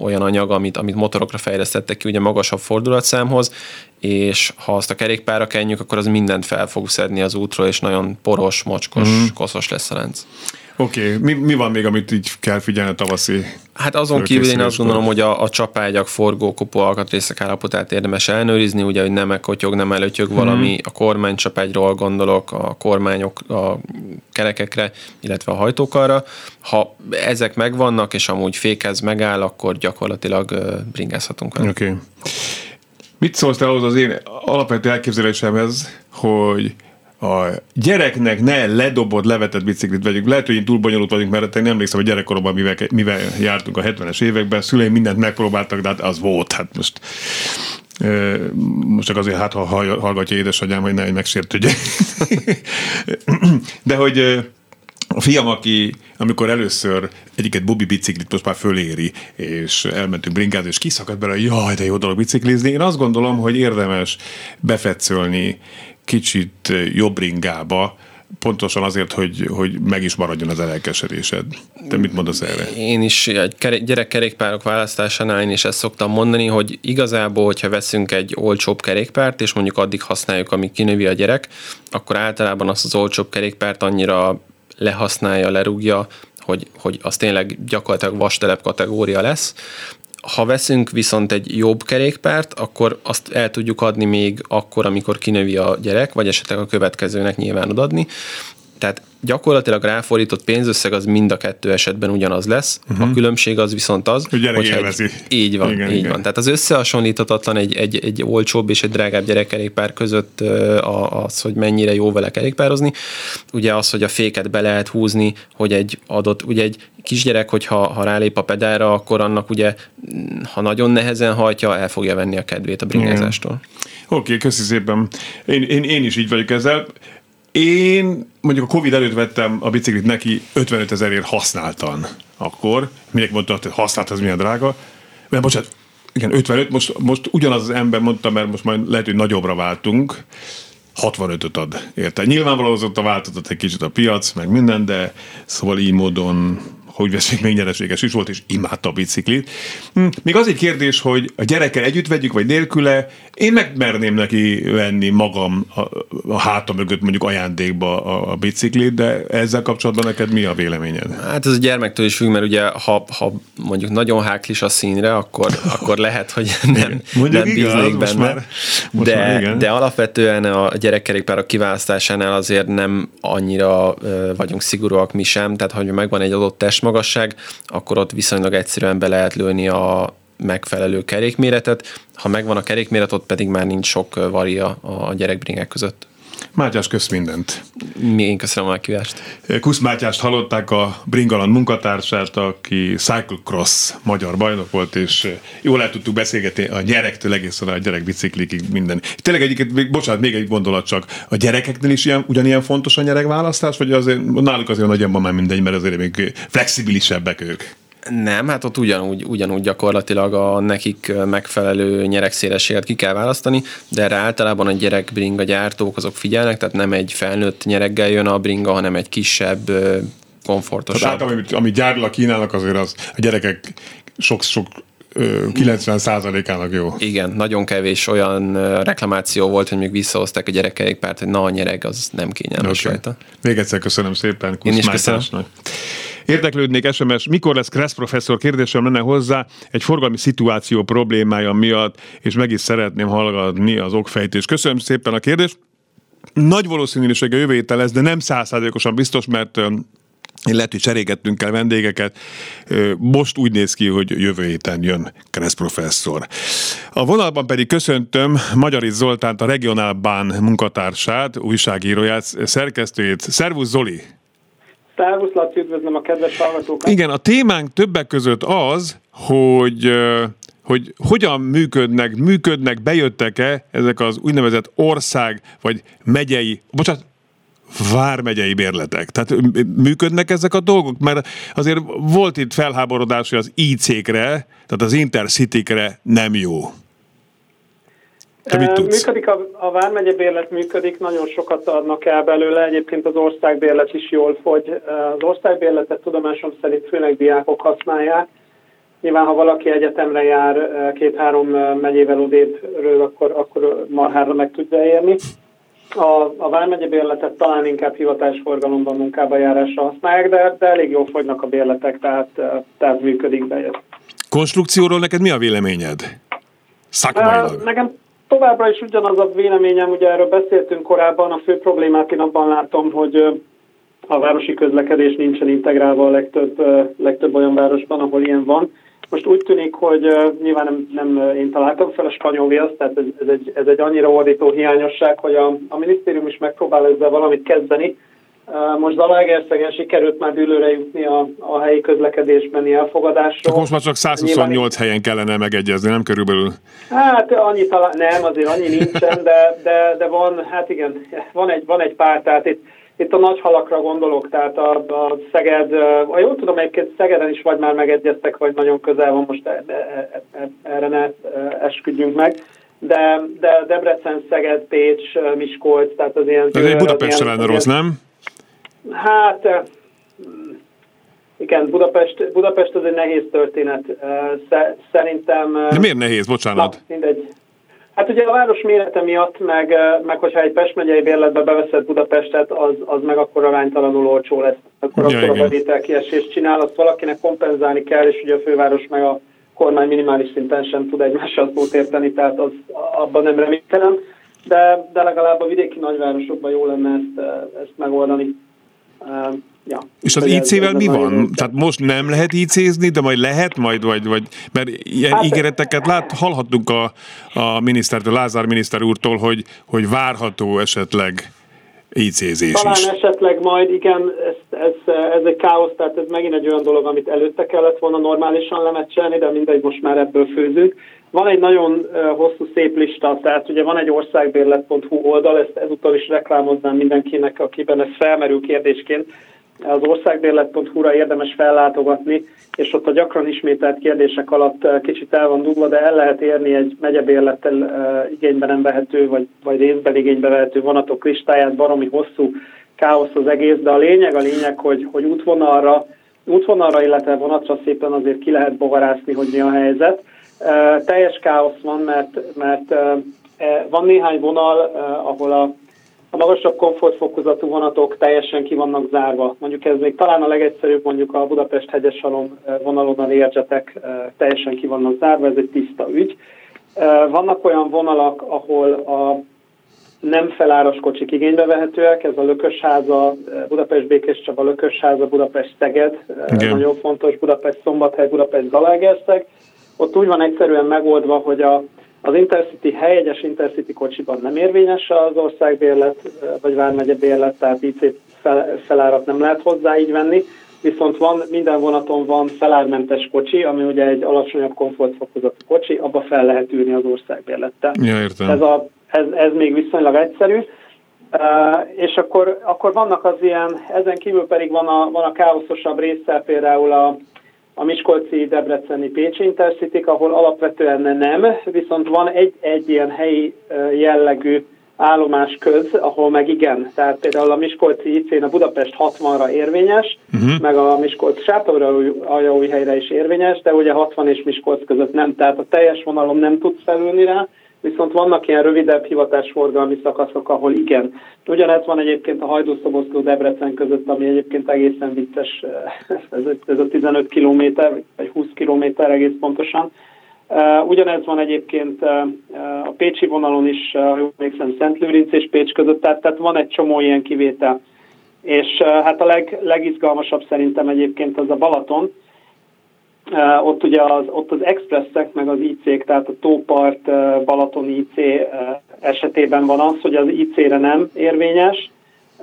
olyan anyag, amit, amit motorokra fejlesztettek ki, ugye magasabb fordulatszámhoz, és ha azt a kerékpára kenjük, akkor az mindent fel fog szedni az útról, és nagyon poros, mocskos, mm. koszos lesz a lánc. Oké, okay. mi, mi van még, amit így kell figyelni a tavaszi Hát azon kívül én azt gondolom, hogy a, a csapágyak, forgókopó alkatrészek állapotát érdemes elnőrizni, ugye, hogy nem ekotyog, nem előtyög hmm. valami, a kormánycsapágyról gondolok, a kormányok, a kerekekre, illetve a hajtókarra. Ha ezek megvannak, és amúgy fékez megáll, akkor gyakorlatilag bringázhatunk Oké. Okay. Mit szólsz te ahhoz az én alapvető elképzelésemhez, hogy a gyereknek ne ledobott, levetett biciklit vegyük. Lehet, hogy én túl bonyolult vagyunk, mert én nem emlékszem, hogy gyerekkoromban mivel, mivel jártunk a 70-es években. Szüleim mindent megpróbáltak, de hát az volt. Hát most most csak azért, hát ha hallgatja édesanyám, hogy ne megsértődje. (laughs) De hogy a fiam, aki amikor először egyiket Bobby biciklit most már föléri, és elmentünk bringázni, és kiszakadt bele, jaj, de jó dolog biciklizni, én azt gondolom, hogy érdemes befetszölni kicsit jobb ringába, pontosan azért, hogy, hogy meg is maradjon az elelkesedésed. Te mit mondasz erre? Én is egy gyerekkerékpárok választásánál én is ezt szoktam mondani, hogy igazából, hogyha veszünk egy olcsóbb kerékpárt, és mondjuk addig használjuk, amíg kinövi a gyerek, akkor általában azt az olcsóbb kerékpárt annyira lehasználja, lerúgja, hogy, hogy az tényleg gyakorlatilag vastelep kategória lesz, ha veszünk viszont egy jobb kerékpárt, akkor azt el tudjuk adni még akkor, amikor kinövi a gyerek, vagy esetleg a következőnek nyilván adni. Tehát gyakorlatilag ráfordított pénzösszeg az mind a kettő esetben ugyanaz lesz. Uh-huh. A mhm. különbség az viszont az, hogy egy, így van, igen, így igen. van. Tehát az összehasonlíthatatlan egy, egy, egy olcsóbb és egy drágább gyerekkerékpár között az, hogy mennyire jó vele kerékpározni. Ugye az, hogy a féket be lehet húzni, hogy egy adott, ugye egy kisgyerek, hogyha ha rálép a pedálra, akkor annak ugye, ha nagyon nehezen hajtja, el fogja venni a kedvét a bringázástól. Oké, okay, köszi szépen. Én, én, én is így vagyok ezzel. Én mondjuk a Covid előtt vettem a biciklit neki 55 ezerért használtan akkor. Mindenki mondta, hogy használt, az milyen drága. Mert bocsánat, igen, 55, most, most ugyanaz az ember mondta, mert most majd lehet, hogy nagyobbra váltunk, 65-öt ad érte. Nyilvánvalóan a változott egy kicsit a piac, meg minden, de szóval így módon hogy veszik, még nyereséges is volt, és imádta a biciklit. Hm, még az egy kérdés, hogy a gyerekkel együtt vegyük, vagy nélküle, én megmerném neki venni magam a, a háta mögött mondjuk ajándékba a, a biciklit, de ezzel kapcsolatban neked mi a véleményed? Hát ez a gyermektől is függ, mert ugye ha, ha mondjuk nagyon háklis a színre, akkor, akkor lehet, hogy (laughs) nem, mondjuk nem igaz, bíznék benne. Már, de, már de alapvetően a gyerekkerékpárok kiválasztásánál azért nem annyira vagyunk szigorúak mi sem, tehát hogy megvan egy adott test testmagasság, akkor ott viszonylag egyszerűen be lehet lőni a megfelelő kerékméretet. Ha megvan a kerékméret, ott pedig már nincs sok varia a gyerekbringek között. Mátyás, kösz mindent. Én köszönöm a meghívást. Kusz Mátyást hallották a Bringalan munkatársát, aki Cyclecross magyar bajnok volt, és jól el tudtuk beszélgetni a gyerektől egészen a gyerekbiciklikig minden. Tényleg egyiket, bocsánat, még egy gondolat csak. A gyerekeknél is ilyen, ugyanilyen fontos a gyerekválasztás, vagy azért náluk azért nagyobban már mindegy, mert azért még flexibilisebbek ők? Nem, hát ott ugyanúgy, ugyanúgy gyakorlatilag a nekik megfelelő nyerekszélességet ki kell választani, de erre általában a gyerek bringa gyártók azok figyelnek, tehát nem egy felnőtt nyereggel jön a bringa, hanem egy kisebb, komfortosabb. Tehát amit, amit gyárlag kínálnak, azért az a gyerekek sok-sok 90 százalékának jó. Igen, nagyon kevés olyan reklamáció volt, hogy még visszahozták a gyerekeikpárt, hogy na a nyereg, az nem kényelmes okay. rajta. Még egyszer köszönöm szépen Kusz Én is köszönöm. Érdeklődnék SMS, mikor lesz Kressz professzor? Kérdésem lenne hozzá egy forgalmi szituáció problémája miatt, és meg is szeretném hallgatni az okfejtést. Köszönöm szépen a kérdést. Nagy valószínűsége jövő héten lesz, de nem százszázalékosan biztos, mert lehet, hogy cserégettünk el vendégeket. Most úgy néz ki, hogy jövő héten jön Kressz professzor. A vonalban pedig köszöntöm Magyari Zoltánt, a Regionálbán munkatársát, újságíróját, szerkesztőjét. Szervusz Zoli! Szervusz, Laci, üdvözlöm a kedves hallgatókat. Igen, a témánk többek között az, hogy hogy hogyan működnek, működnek, bejöttek-e ezek az úgynevezett ország vagy megyei, bocsánat, vármegyei bérletek. Tehát működnek ezek a dolgok? Mert azért volt itt felháborodás, hogy az IC-kre, tehát az Intercity-kre nem jó. Te mit tudsz? Működik a, a Vármegye bérlet működik, nagyon sokat adnak el belőle, egyébként az országbérlet is jól fogy. Az országbérletet tudomásom szerint főleg diákok használják. Nyilván, ha valaki egyetemre jár két-három megyével odébről, akkor, akkor marhára meg tudja érni. A, a Vármegye bérletet talán inkább hivatásforgalomban munkába járásra használják, de, de elég jól fogynak a bérletek, tehát, tehát működik be. Konstrukcióról neked mi a véleményed? Szakmailag. Nekem továbbra is ugyanaz a véleményem, ugye erről beszéltünk korábban, a fő problémát én abban látom, hogy a városi közlekedés nincsen integrálva a legtöbb, legtöbb olyan városban, ahol ilyen van. Most úgy tűnik, hogy nyilván nem, nem én találtam fel a spanyol viaszt, tehát ez, ez, egy, ez egy annyira ordító hiányosság, hogy a, a minisztérium is megpróbál ezzel valamit kezdeni, most Zalaegerszegen sikerült már dűlőre jutni a, a helyi közlekedésbeni elfogadásról. most már csak 128 Nyilván... helyen kellene megegyezni, nem körülbelül? Hát annyi talán, nem, azért annyi nincsen, de, de, de van, hát igen, van egy, van egy pár, tehát itt, itt a nagy halakra gondolok, tehát a, a Szeged, a jól tudom, egyébként Szegeden is vagy már megegyeztek, vagy nagyon közel van, most e, e, e, erre ne esküdjünk meg de, de Debrecen, Szeged, Pécs, Miskolc, tehát az ilyen... Ez egy Budapest lenne rossz, nem? Hát igen, Budapest, Budapest az egy nehéz történet. Szerintem... De miért nehéz? Bocsánat. Na, mindegy. Hát ugye a város mérete miatt, meg, meg hogyha egy Pest megyei bérletbe beveszed Budapestet, az, az meg akkor aránytalanul olcsó lesz. Akkor ja, akkor a bevétel kiesést csinál, azt valakinek kompenzálni kell, és ugye a főváros meg a kormány minimális szinten sem tud egymással szót érteni, tehát az, abban nem reménytelen, de, de legalább a vidéki nagyvárosokban jó lenne ezt, ezt megoldani. Ja. És az IC-vel mi van? Tehát most nem lehet IC-zni, de majd lehet, majd, vagy, vagy mert ilyen hát, ígéreteket lát, hallhattunk a, a minisztertől, Lázár miniszter úrtól, hogy, hogy várható esetleg IC-zés Talán is. esetleg majd, igen, ez, ez, ez egy káosz, tehát ez megint egy olyan dolog, amit előtte kellett volna normálisan lemecselni, de mindegy, most már ebből főzünk. Van egy nagyon hosszú, szép lista, tehát ugye van egy országbérlet.hu oldal, ezt ezúttal is reklámoznám mindenkinek, akiben ez felmerül kérdésként. Az országbérlet.hu-ra érdemes fellátogatni, és ott a gyakran ismételt kérdések alatt kicsit el van dugva, de el lehet érni egy megyebérlettel igénybe nem vehető, vagy, vagy részben igénybe vehető vonatok listáját, baromi hosszú káosz az egész, de a lényeg, a lényeg, hogy, hogy útvonalra, útvonalra, illetve vonatra szépen azért ki lehet bogarászni, hogy mi a helyzet teljes káosz van, mert, mert e, van néhány vonal, ahol a, a magasabb komfortfokozatú vonatok teljesen ki vannak zárva. Mondjuk ez még talán a legegyszerűbb, mondjuk a Budapest hegyes salom vonalon a Learjetek teljesen ki vannak zárva, ez egy tiszta ügy. Vannak olyan vonalak, ahol a nem feláras kocsik igénybe vehetőek, ez a Lökösháza, Budapest Békés Csaba, Lökösháza, Budapest Szeged, Igen. nagyon fontos, Budapest Szombathely, Budapest Zalaegerszeg, ott úgy van egyszerűen megoldva, hogy a, az Intercity helyegyes Intercity kocsiban nem érvényes az országbérlet, vagy vármegye bérlet, tehát IC fel, felárat nem lehet hozzá így venni, viszont van, minden vonaton van felármentes kocsi, ami ugye egy alacsonyabb komfortfokozatú kocsi, abba fel lehet űrni az országbérlettel. Ja, értem. Ez, a, ez, ez még viszonylag egyszerű. Uh, és akkor, akkor vannak az ilyen, ezen kívül pedig van a, van a káoszosabb része, például a, a Miskolci, Debreceni, Pécsi intercity ahol alapvetően nem, viszont van egy, egy ilyen helyi jellegű állomás köz, ahol meg igen. Tehát például a Miskolci ic a Budapest 60-ra érvényes, uh-huh. meg a Miskolc helyre is érvényes, de ugye 60 és Miskolc között nem, tehát a teljes vonalom nem tudsz felülni rá, viszont vannak ilyen rövidebb hivatásforgalmi szakaszok, ahol igen. Ugyanez van egyébként a Hajdúszoboszló Debrecen között, ami egyébként egészen vicces, ez, ez a 15 km, vagy 20 km egész pontosan. Ugyanez van egyébként a Pécsi vonalon is, jól emlékszem, Szent Lőrinc és Pécs között, tehát, tehát van egy csomó ilyen kivétel. És hát a leg, legizgalmasabb szerintem egyébként az a Balaton, ott ugye az, ott az expresszek, meg az IC-k, tehát a Tópart, Balaton IC esetében van az, hogy az IC-re nem érvényes,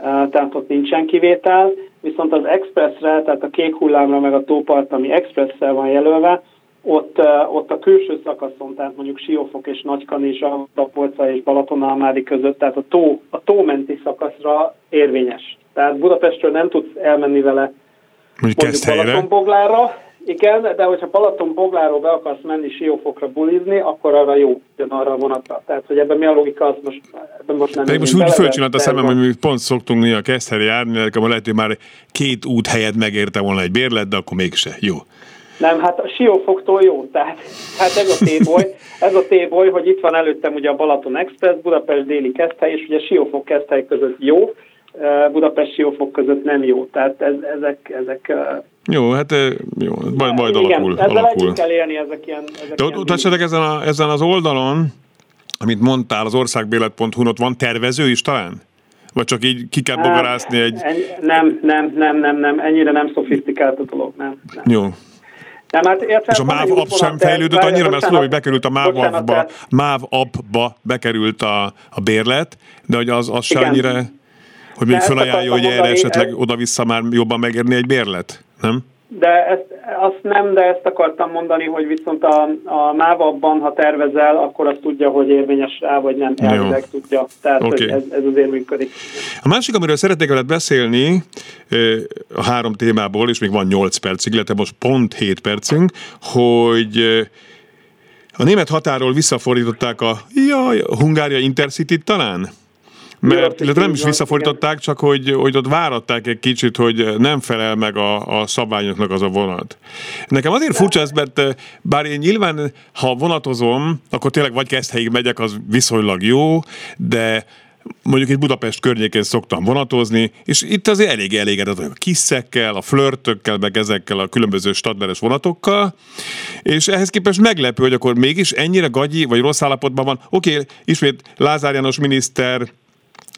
tehát ott nincsen kivétel, viszont az expressre, tehát a kék hullámra, meg a Tópart, ami expresszel van jelölve, ott, ott a külső szakaszon, tehát mondjuk Siófok és Nagykanizsa, Tapolca és Balatonalmádi között, tehát a tó, a tómenti szakaszra érvényes. Tehát Budapestről nem tudsz elmenni vele mondjuk, mondjuk Balatonboglára, igen, de hogyha Balaton Bogláról be akarsz menni Siófokra bulizni, akkor arra jó, arra a vonatra. Tehát, hogy ebben mi a logika, az most, ebben most nem... De most úgy fölcsinált a szemem, hogy mi pont szoktunk mi a Keszthely járni, nekem lehet, hogy már két út helyet megérte volna egy bérlet, de akkor mégse. Jó. Nem, hát a Siófoktól jó, tehát, hát ez a téboly, ez a téboly, hogy itt van előttem ugye a Balaton Express, Budapest déli Keszthely, és ugye Siófok Keszthely között jó, Budapest Siófok között nem jó. Tehát ez, ezek, ezek jó, hát jó, majd, majd igen, alakul. ezzel alakul. együtt kell élni ezek ilyen... Ezek De ott, ott ezen, a, ezen az oldalon, amit mondtál, az országbélet.hu-n, ott van tervező is talán? Vagy csak így ki kell bogarászni egy... Nem, nem, nem, nem, nem, ennyire nem szofisztikált a dolog, nem. nem. Jó. Nem, hát értem, és a MÁV app sem fejlődött annyira, mert tudom, hogy bekerült a MÁV appba, MÁV appba bekerült a, a bérlet, de hogy az, az se annyira, hogy még felajánlja, hogy erre esetleg oda-vissza már jobban megérni egy bérlet, nem? De ezt, azt nem, de ezt akartam mondani, hogy viszont a, a MÁV-ban, ha tervezel, akkor azt tudja, hogy érvényes rá, vagy nem, elvileg tudja. Tehát okay. ez, ez azért működik. A másik, amiről szeretnék veled beszélni, a három témából, és még van 8 percig, illetve most pont 7 percünk, hogy a német határól visszafordították a jaj, Hungária Intercity talán? Mert illetve nem is visszafordították, csak hogy, hogy ott váratták egy kicsit, hogy nem felel meg a, a szabványoknak az a vonat. Nekem azért furcsa ez, mert bár én nyilván, ha vonatozom, akkor tényleg vagy Keszthelyig megyek, az viszonylag jó, de mondjuk egy Budapest környékén szoktam vonatozni, és itt azért elég elégedett a kiszekkel, a flörtökkel, meg ezekkel a különböző stadmeres vonatokkal, és ehhez képest meglepő, hogy akkor mégis ennyire gagyi, vagy rossz állapotban van. Oké, okay, ismét Lázár János miniszter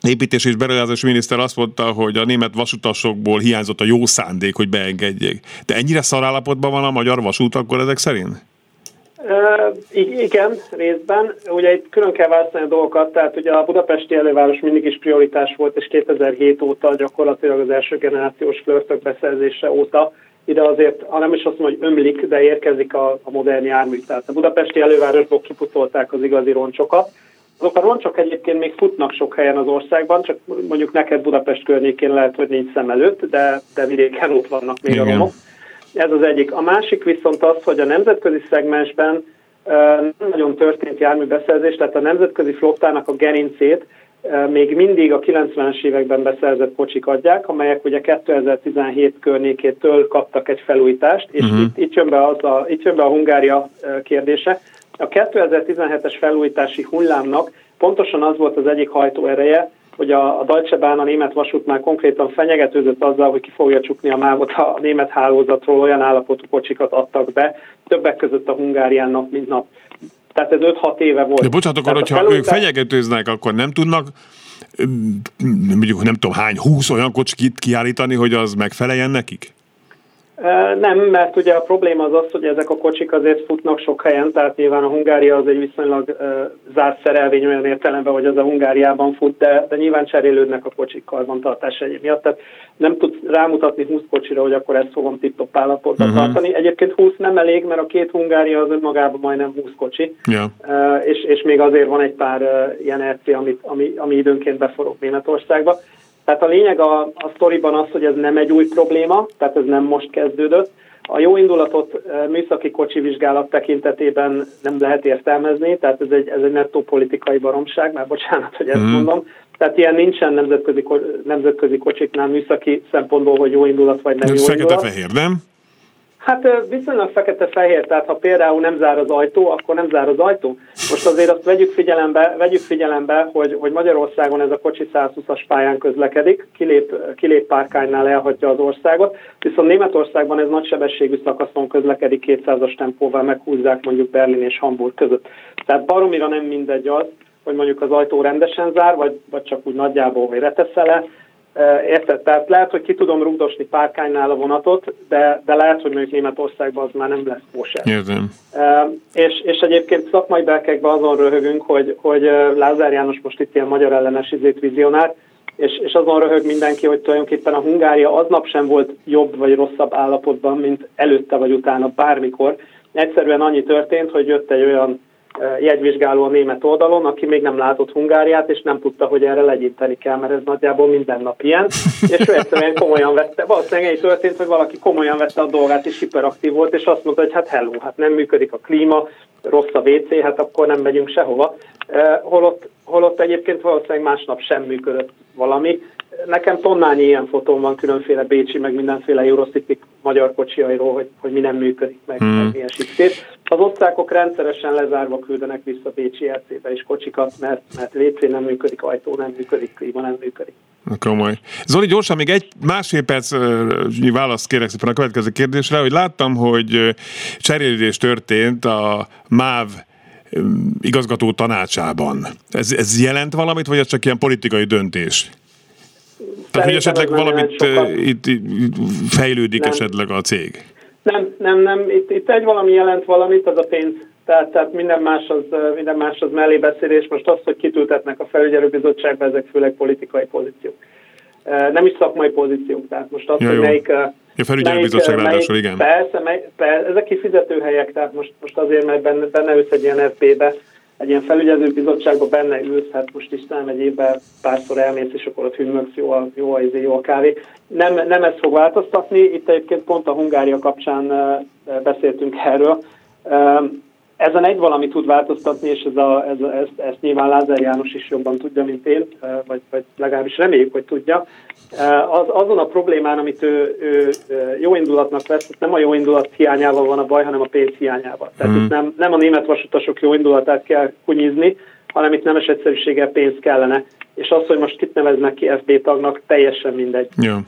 építés és beruházási miniszter azt mondta, hogy a német vasutasokból hiányzott a jó szándék, hogy beengedjék. De ennyire szarállapotban van a magyar vasút akkor ezek szerint? Igen, részben. Ugye itt külön kell választani a dolgokat, tehát ugye a budapesti előváros mindig is prioritás volt, és 2007 óta gyakorlatilag az első generációs flörtök beszerzése óta ide azért, ha nem is azt mondom, hogy ömlik, de érkezik a, a modern jármű. Tehát a budapesti elővárosból kiputolták az igazi roncsokat, azok a roncsok egyébként még futnak sok helyen az országban, csak mondjuk neked Budapest környékén lehet, hogy nincs szem előtt, de, de vidéken ott vannak még Igen. a romok. Ez az egyik. A másik viszont az, hogy a nemzetközi szegmensben nem nagyon történt járműbeszerzés, tehát a nemzetközi flottának a gerincét még mindig a 90-es években beszerzett kocsik adják, amelyek ugye 2017 környékétől kaptak egy felújítást, és uh-huh. itt, itt, jön be az a, itt jön be a Hungária kérdése. A 2017-es felújítási hullámnak pontosan az volt az egyik hajtóereje, hogy a, a Deutsche Bahn, a német vasút már konkrétan fenyegetőzött azzal, hogy ki fogja csukni a mávot a német hálózatról, olyan állapotú kocsikat adtak be, többek között a Hungárián nap, mint nap. Tehát ez 5-6 éve volt. De bocsánat, akkor, hogyha felújítás... ők fenyegetőznek, akkor nem tudnak mondjuk nem tudom hány, 20 olyan kocsit kiállítani, hogy az megfeleljen nekik? Nem, mert ugye a probléma az az, hogy ezek a kocsik azért futnak sok helyen, tehát nyilván a Hungária az egy viszonylag zárt szerelvény olyan értelemben, hogy az a Hungáriában fut, de, de nyilván cserélődnek a kocsik karbantartás egyéb miatt. Tehát nem tud rámutatni 20 kocsira, hogy akkor ezt fogom tip-top állapotban uh-huh. tartani. Egyébként 20 nem elég, mert a két Hungária az önmagában majdnem 20 kocsi, yeah. és, és még azért van egy pár ilyen RC, amit, ami, ami időnként beforog Németországba. Tehát a lényeg a, a sztoriban az, hogy ez nem egy új probléma, tehát ez nem most kezdődött. A jó indulatot műszaki kocsi vizsgálat tekintetében nem lehet értelmezni, tehát ez egy, ez egy nettó politikai baromság, már bocsánat, hogy ezt mm. mondom. Tehát ilyen nincsen nemzetközi, nemzetközi kocsiknál műszaki szempontból, hogy jó indulat vagy nem ez jó indulat. fehér, nem? Hát viszonylag fekete-fehér, tehát ha például nem zár az ajtó, akkor nem zár az ajtó. Most azért azt vegyük figyelembe, vegyük figyelembe hogy, hogy Magyarországon ez a kocsi 120-as pályán közlekedik, kilép, kilép párkánynál elhagyja az országot, viszont Németországban ez nagysebességű szakaszon közlekedik 200-as tempóval, meghúzzák mondjuk Berlin és Hamburg között. Tehát baromira nem mindegy az, hogy mondjuk az ajtó rendesen zár, vagy, vagy csak úgy nagyjából méreteszel le, Érted? Tehát lehet, hogy ki tudom rugdosni párkánynál a vonatot, de, de lehet, hogy mondjuk Németországban az már nem lesz kóser. Értem. És, és egyébként szakmai belkekben azon röhögünk, hogy, hogy Lázár János most itt ilyen magyar ellenes izét vizionár, és, és azon röhög mindenki, hogy tulajdonképpen a Hungária aznap sem volt jobb vagy rosszabb állapotban, mint előtte vagy utána bármikor. Egyszerűen annyi történt, hogy jött egy olyan jegyvizsgáló a német oldalon, aki még nem látott Hungáriát, és nem tudta, hogy erre legyinteni kell, mert ez nagyjából minden nap ilyen. (laughs) És ő egyszerűen komolyan vette, valószínűleg egy történt, hogy valaki komolyan vette a dolgát, és hiperaktív volt, és azt mondta, hogy hát hello, hát nem működik a klíma, rossz a WC, hát akkor nem megyünk sehova. Holott, holott egyébként valószínűleg másnap sem működött valami. Nekem tonnányi ilyen fotón van különféle Bécsi, meg mindenféle Eurocity magyar kocsiairól, hogy, hogy mi nem működik, meg, hmm. meg milyen sikszét. Az osztrákok rendszeresen lezárva küldenek vissza Bécsi RC-be is kocsikat, mert, mert WC nem működik, ajtó nem működik, klíma nem működik. Komoly. Zoli, gyorsan még egy másfél perc választ kérek szépen a következő kérdésre, hogy láttam, hogy cserélődés történt a MÁV igazgató tanácsában. Ez, ez jelent valamit, vagy ez csak ilyen politikai döntés? Tehát, hogy esetleg valamit itt, itt fejlődik nem. esetleg a cég? Nem, nem, nem. Itt, itt egy valami jelent valamit, az a pénz. Tehát, tehát minden, más az, minden más az mellébeszélés. Most az, hogy kitültetnek a felügyelőbizottságba, ezek főleg politikai pozíciók. Nem is szakmai pozíciók. Tehát most az, ja, hogy melyik... A felügyelőbizottság ráadásul, igen. Persze, mely, persze, ezek kifizető helyek, tehát most, most azért, mert benne, benne ülsz egy ilyen FB-be, egy ilyen felügyelőbizottságban benne ülsz, hát most Isten egy évben párszor elmész, és akkor ott hümmögsz, jó a, jó a, izé, jó a kávé. Nem, nem ez fog változtatni, itt egyébként pont a Hungária kapcsán beszéltünk erről. Ezen egy valami tud változtatni, és ez a, ez, a, ezt, ezt nyilván Lázár János is jobban tudja, mint én, vagy, vagy legalábbis reméljük, hogy tudja. Az, azon a problémán, amit ő, ő jó indulatnak vesz, nem a jó indulat hiányával van a baj, hanem a pénz hiányával. Tehát hmm. itt nem, nem a német vasutasok jó indulatát kell kunyizni, hanem itt nemes egyszerűséggel pénz kellene. És az, hogy most kit neveznek ki FB tagnak, teljesen mindegy. Ja.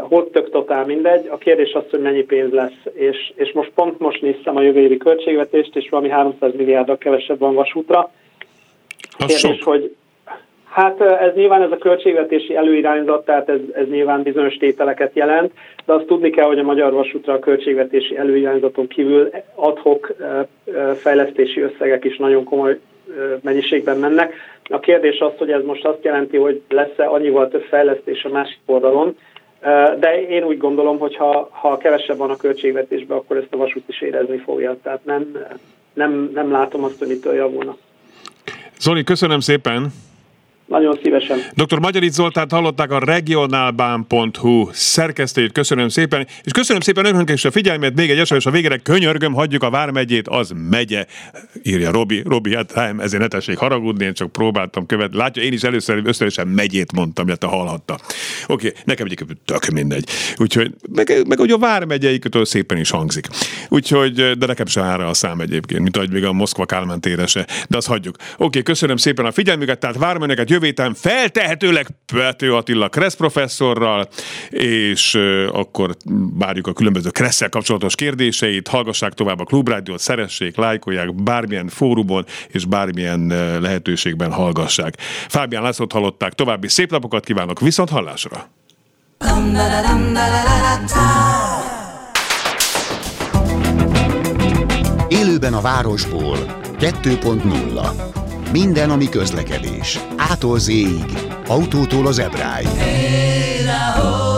Hol tök totál mindegy. A kérdés az, hogy mennyi pénz lesz. És, és most pont most néztem a jövő évi költségvetést, és valami 300 milliárdal kevesebb van vasútra. Az kérdés, sok. hogy Hát ez nyilván ez a költségvetési előirányzat, tehát ez, ez nyilván bizonyos tételeket jelent, de azt tudni kell, hogy a Magyar Vasútra a költségvetési előirányzaton kívül adhok fejlesztési összegek is nagyon komoly mennyiségben mennek. A kérdés az, hogy ez most azt jelenti, hogy lesz-e annyival több fejlesztés a másik oldalon, de én úgy gondolom, hogy ha, ha kevesebb van a költségvetésben, akkor ezt a vasút is érezni fogja. Tehát nem, nem, nem látom azt, hogy mitől javulna. Zoli, köszönöm szépen! Nagyon szívesen. Dr. Magyaric Zoltánt hallották a regionálbán.hu szerkesztőjét, köszönöm szépen, és köszönöm szépen önöknek is a figyelmet, még egy esetleg a végére könyörgöm, hagyjuk a Vármegyét, az megye, írja Robi. Robi, hát nem, ezért ne tessék haragudni, én csak próbáltam követni. Látja, én is először összesen megyét mondtam, illetve hallhatta. Oké, okay, nekem egyébként tök mindegy. Úgyhogy, meg, meg hogy a Vármegyeikötől szépen is hangzik. Úgyhogy, de nekem sem ára a szám egyébként, mint ahogy még a Moszkva Kálmán térese, de azt hagyjuk. Oké, okay, köszönöm szépen a figyelmüket, tehát várom önöket jövő héten feltehetőleg Pető Attila Kressz professzorral, és akkor várjuk a különböző Kresszel kapcsolatos kérdéseit, hallgassák tovább a Klubrádiót, szeressék, lájkolják bármilyen fórumon és bármilyen lehetőségben hallgassák. Fábián Lászlót hallották, további szép napokat kívánok, viszont hallásra! Élőben a városból 2.0 minden, ami közlekedés. Ától z Autótól az ebráig. Hey,